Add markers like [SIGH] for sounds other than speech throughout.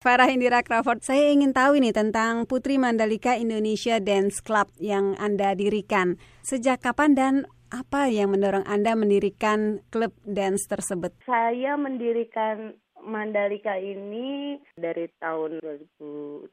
Farah Indira Crawford, saya ingin tahu ini tentang Putri Mandalika Indonesia Dance Club yang Anda dirikan. Sejak kapan dan apa yang mendorong Anda mendirikan klub dance tersebut? Saya mendirikan Mandalika ini dari tahun 2016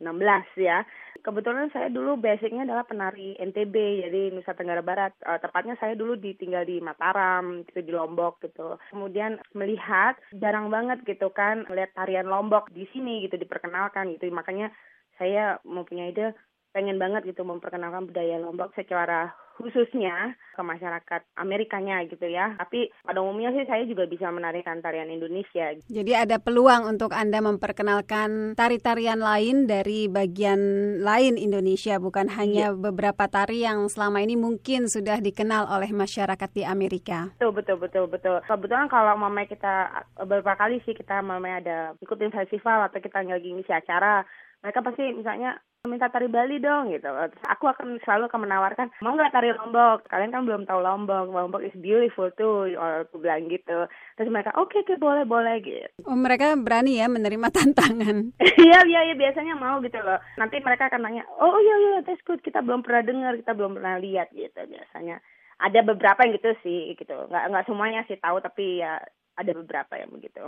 ya. Kebetulan saya dulu basicnya adalah penari NTB, jadi Nusa Tenggara Barat. Uh, tepatnya saya dulu ditinggal di Mataram, gitu, di Lombok gitu. Kemudian melihat jarang banget gitu kan melihat tarian Lombok di sini gitu diperkenalkan gitu. Makanya saya mempunyai ide pengen banget gitu memperkenalkan budaya Lombok secara khususnya ke masyarakat Amerikanya gitu ya. Tapi pada umumnya sih saya juga bisa menarikan tarian Indonesia. Jadi ada peluang untuk Anda memperkenalkan tari-tarian lain dari bagian lain Indonesia, bukan hanya ya. beberapa tari yang selama ini mungkin sudah dikenal oleh masyarakat di Amerika. Betul, betul, betul, betul. Kebetulan kalau mama kita beberapa kali sih kita mama ada ikutin festival atau kita lagi ngisi acara, mereka pasti misalnya minta tari Bali dong gitu. Terus aku akan selalu akan menawarkan, mau nggak tari Lombok? Kalian kan belum tahu Lombok. Lombok is beautiful tuh, aku bilang gitu. Terus mereka, oke, okay, okay, boleh, boleh gitu. Oh, mereka berani ya menerima [LAUGHS] tantangan? Iya, iya, iya, biasanya mau gitu loh. Nanti mereka akan nanya, oh iya, iya, that's good, kita belum pernah dengar, kita belum pernah lihat gitu biasanya. Ada beberapa yang gitu sih, gitu. Nggak, nggak semuanya sih tahu, tapi ya ada beberapa yang begitu.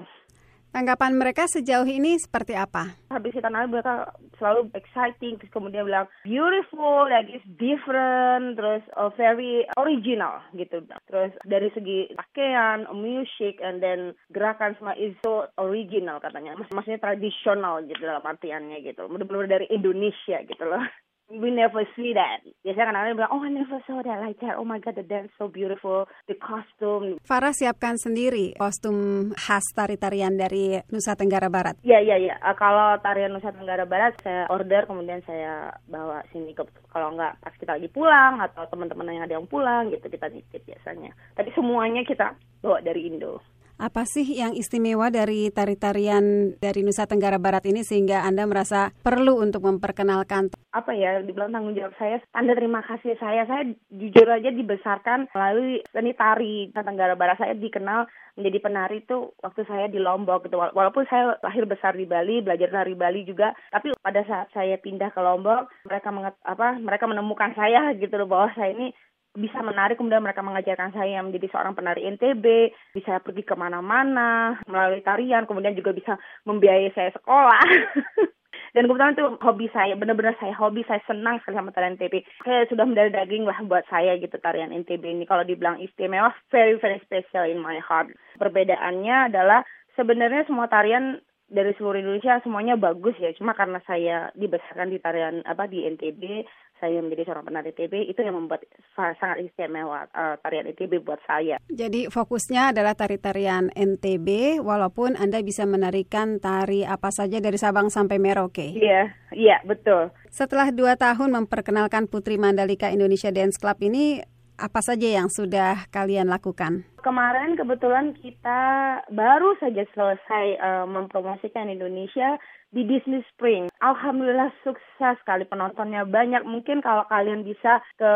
Tanggapan mereka sejauh ini seperti apa? Habis kita nari mereka selalu exciting, terus kemudian bilang beautiful, like it's different, terus uh, very original gitu. Terus dari segi pakaian, music, and then gerakan semua is so original katanya. Maksudnya tradisional gitu dalam artiannya gitu. Benar-benar dari Indonesia gitu loh we never see that. Biasanya kadang-kadang bilang, oh I never saw that like that. Oh my god, the dance so beautiful, the costume. Farah siapkan sendiri kostum khas tari-tarian dari Nusa Tenggara Barat. Iya iya iya. Uh, kalau tarian Nusa Tenggara Barat saya order kemudian saya bawa sini ke kalau nggak pas kita lagi pulang atau teman-teman yang ada yang pulang gitu kita nitip biasanya. Tapi semuanya kita bawa dari Indo. Apa sih yang istimewa dari tari-tarian dari Nusa Tenggara Barat ini sehingga Anda merasa perlu untuk memperkenalkan? Apa ya, dibilang tanggung jawab saya, tanda terima kasih saya. Saya jujur aja dibesarkan melalui seni tari Nusa Tenggara Barat. Saya dikenal menjadi penari itu waktu saya di Lombok gitu. Walaupun saya lahir besar di Bali, belajar tari Bali juga, tapi pada saat saya pindah ke Lombok, mereka apa mereka menemukan saya gitu loh bahwa saya ini bisa menarik kemudian mereka mengajarkan saya menjadi seorang penari NTB bisa pergi ke mana-mana melalui tarian kemudian juga bisa membiayai saya sekolah. [LAUGHS] Dan kebetulan itu hobi saya benar-benar saya hobi saya senang sekali sama tarian NTB saya sudah mendarah daging lah buat saya gitu tarian NTB ini. Kalau dibilang istimewa very very special in my heart. Perbedaannya adalah sebenarnya semua tarian dari seluruh Indonesia semuanya bagus ya. Cuma karena saya dibesarkan di tarian apa di NTB saya menjadi seorang penari TB itu yang membuat sangat istimewa uh, tarian NTB buat saya. Jadi fokusnya adalah tari-tarian NTB walaupun Anda bisa menarikan tari apa saja dari Sabang sampai Merauke. Iya, iya betul. Setelah dua tahun memperkenalkan Putri Mandalika Indonesia Dance Club ini apa saja yang sudah kalian lakukan? Kemarin kebetulan kita baru saja selesai uh, mempromosikan Indonesia di Disney Spring. Alhamdulillah sukses sekali penontonnya banyak. Mungkin kalau kalian bisa ke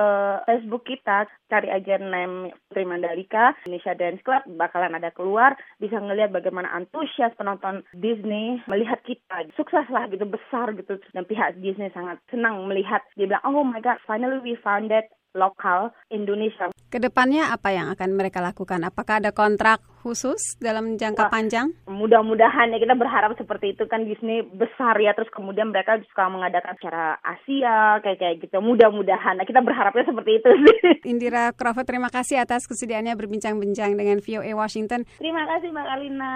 Facebook kita cari aja name Putri Mandalika Indonesia Dance Club bakalan ada keluar bisa ngelihat bagaimana antusias penonton Disney melihat kita. Sukses lah gitu besar gitu dan pihak Disney sangat senang melihat dia bilang oh my god finally we found that lokal Indonesia. Ke depannya apa yang akan mereka lakukan? Apakah ada kontrak khusus dalam jangka Wah, panjang? Mudah-mudahan ya kita berharap seperti itu kan Disney besar ya terus kemudian mereka suka mengadakan secara Asia kayak kayak gitu. Mudah-mudahan nah, kita berharapnya seperti itu [LAUGHS] Indira Crawford terima kasih atas kesediaannya berbincang-bincang dengan VOA Washington. Terima kasih Mbak Alina.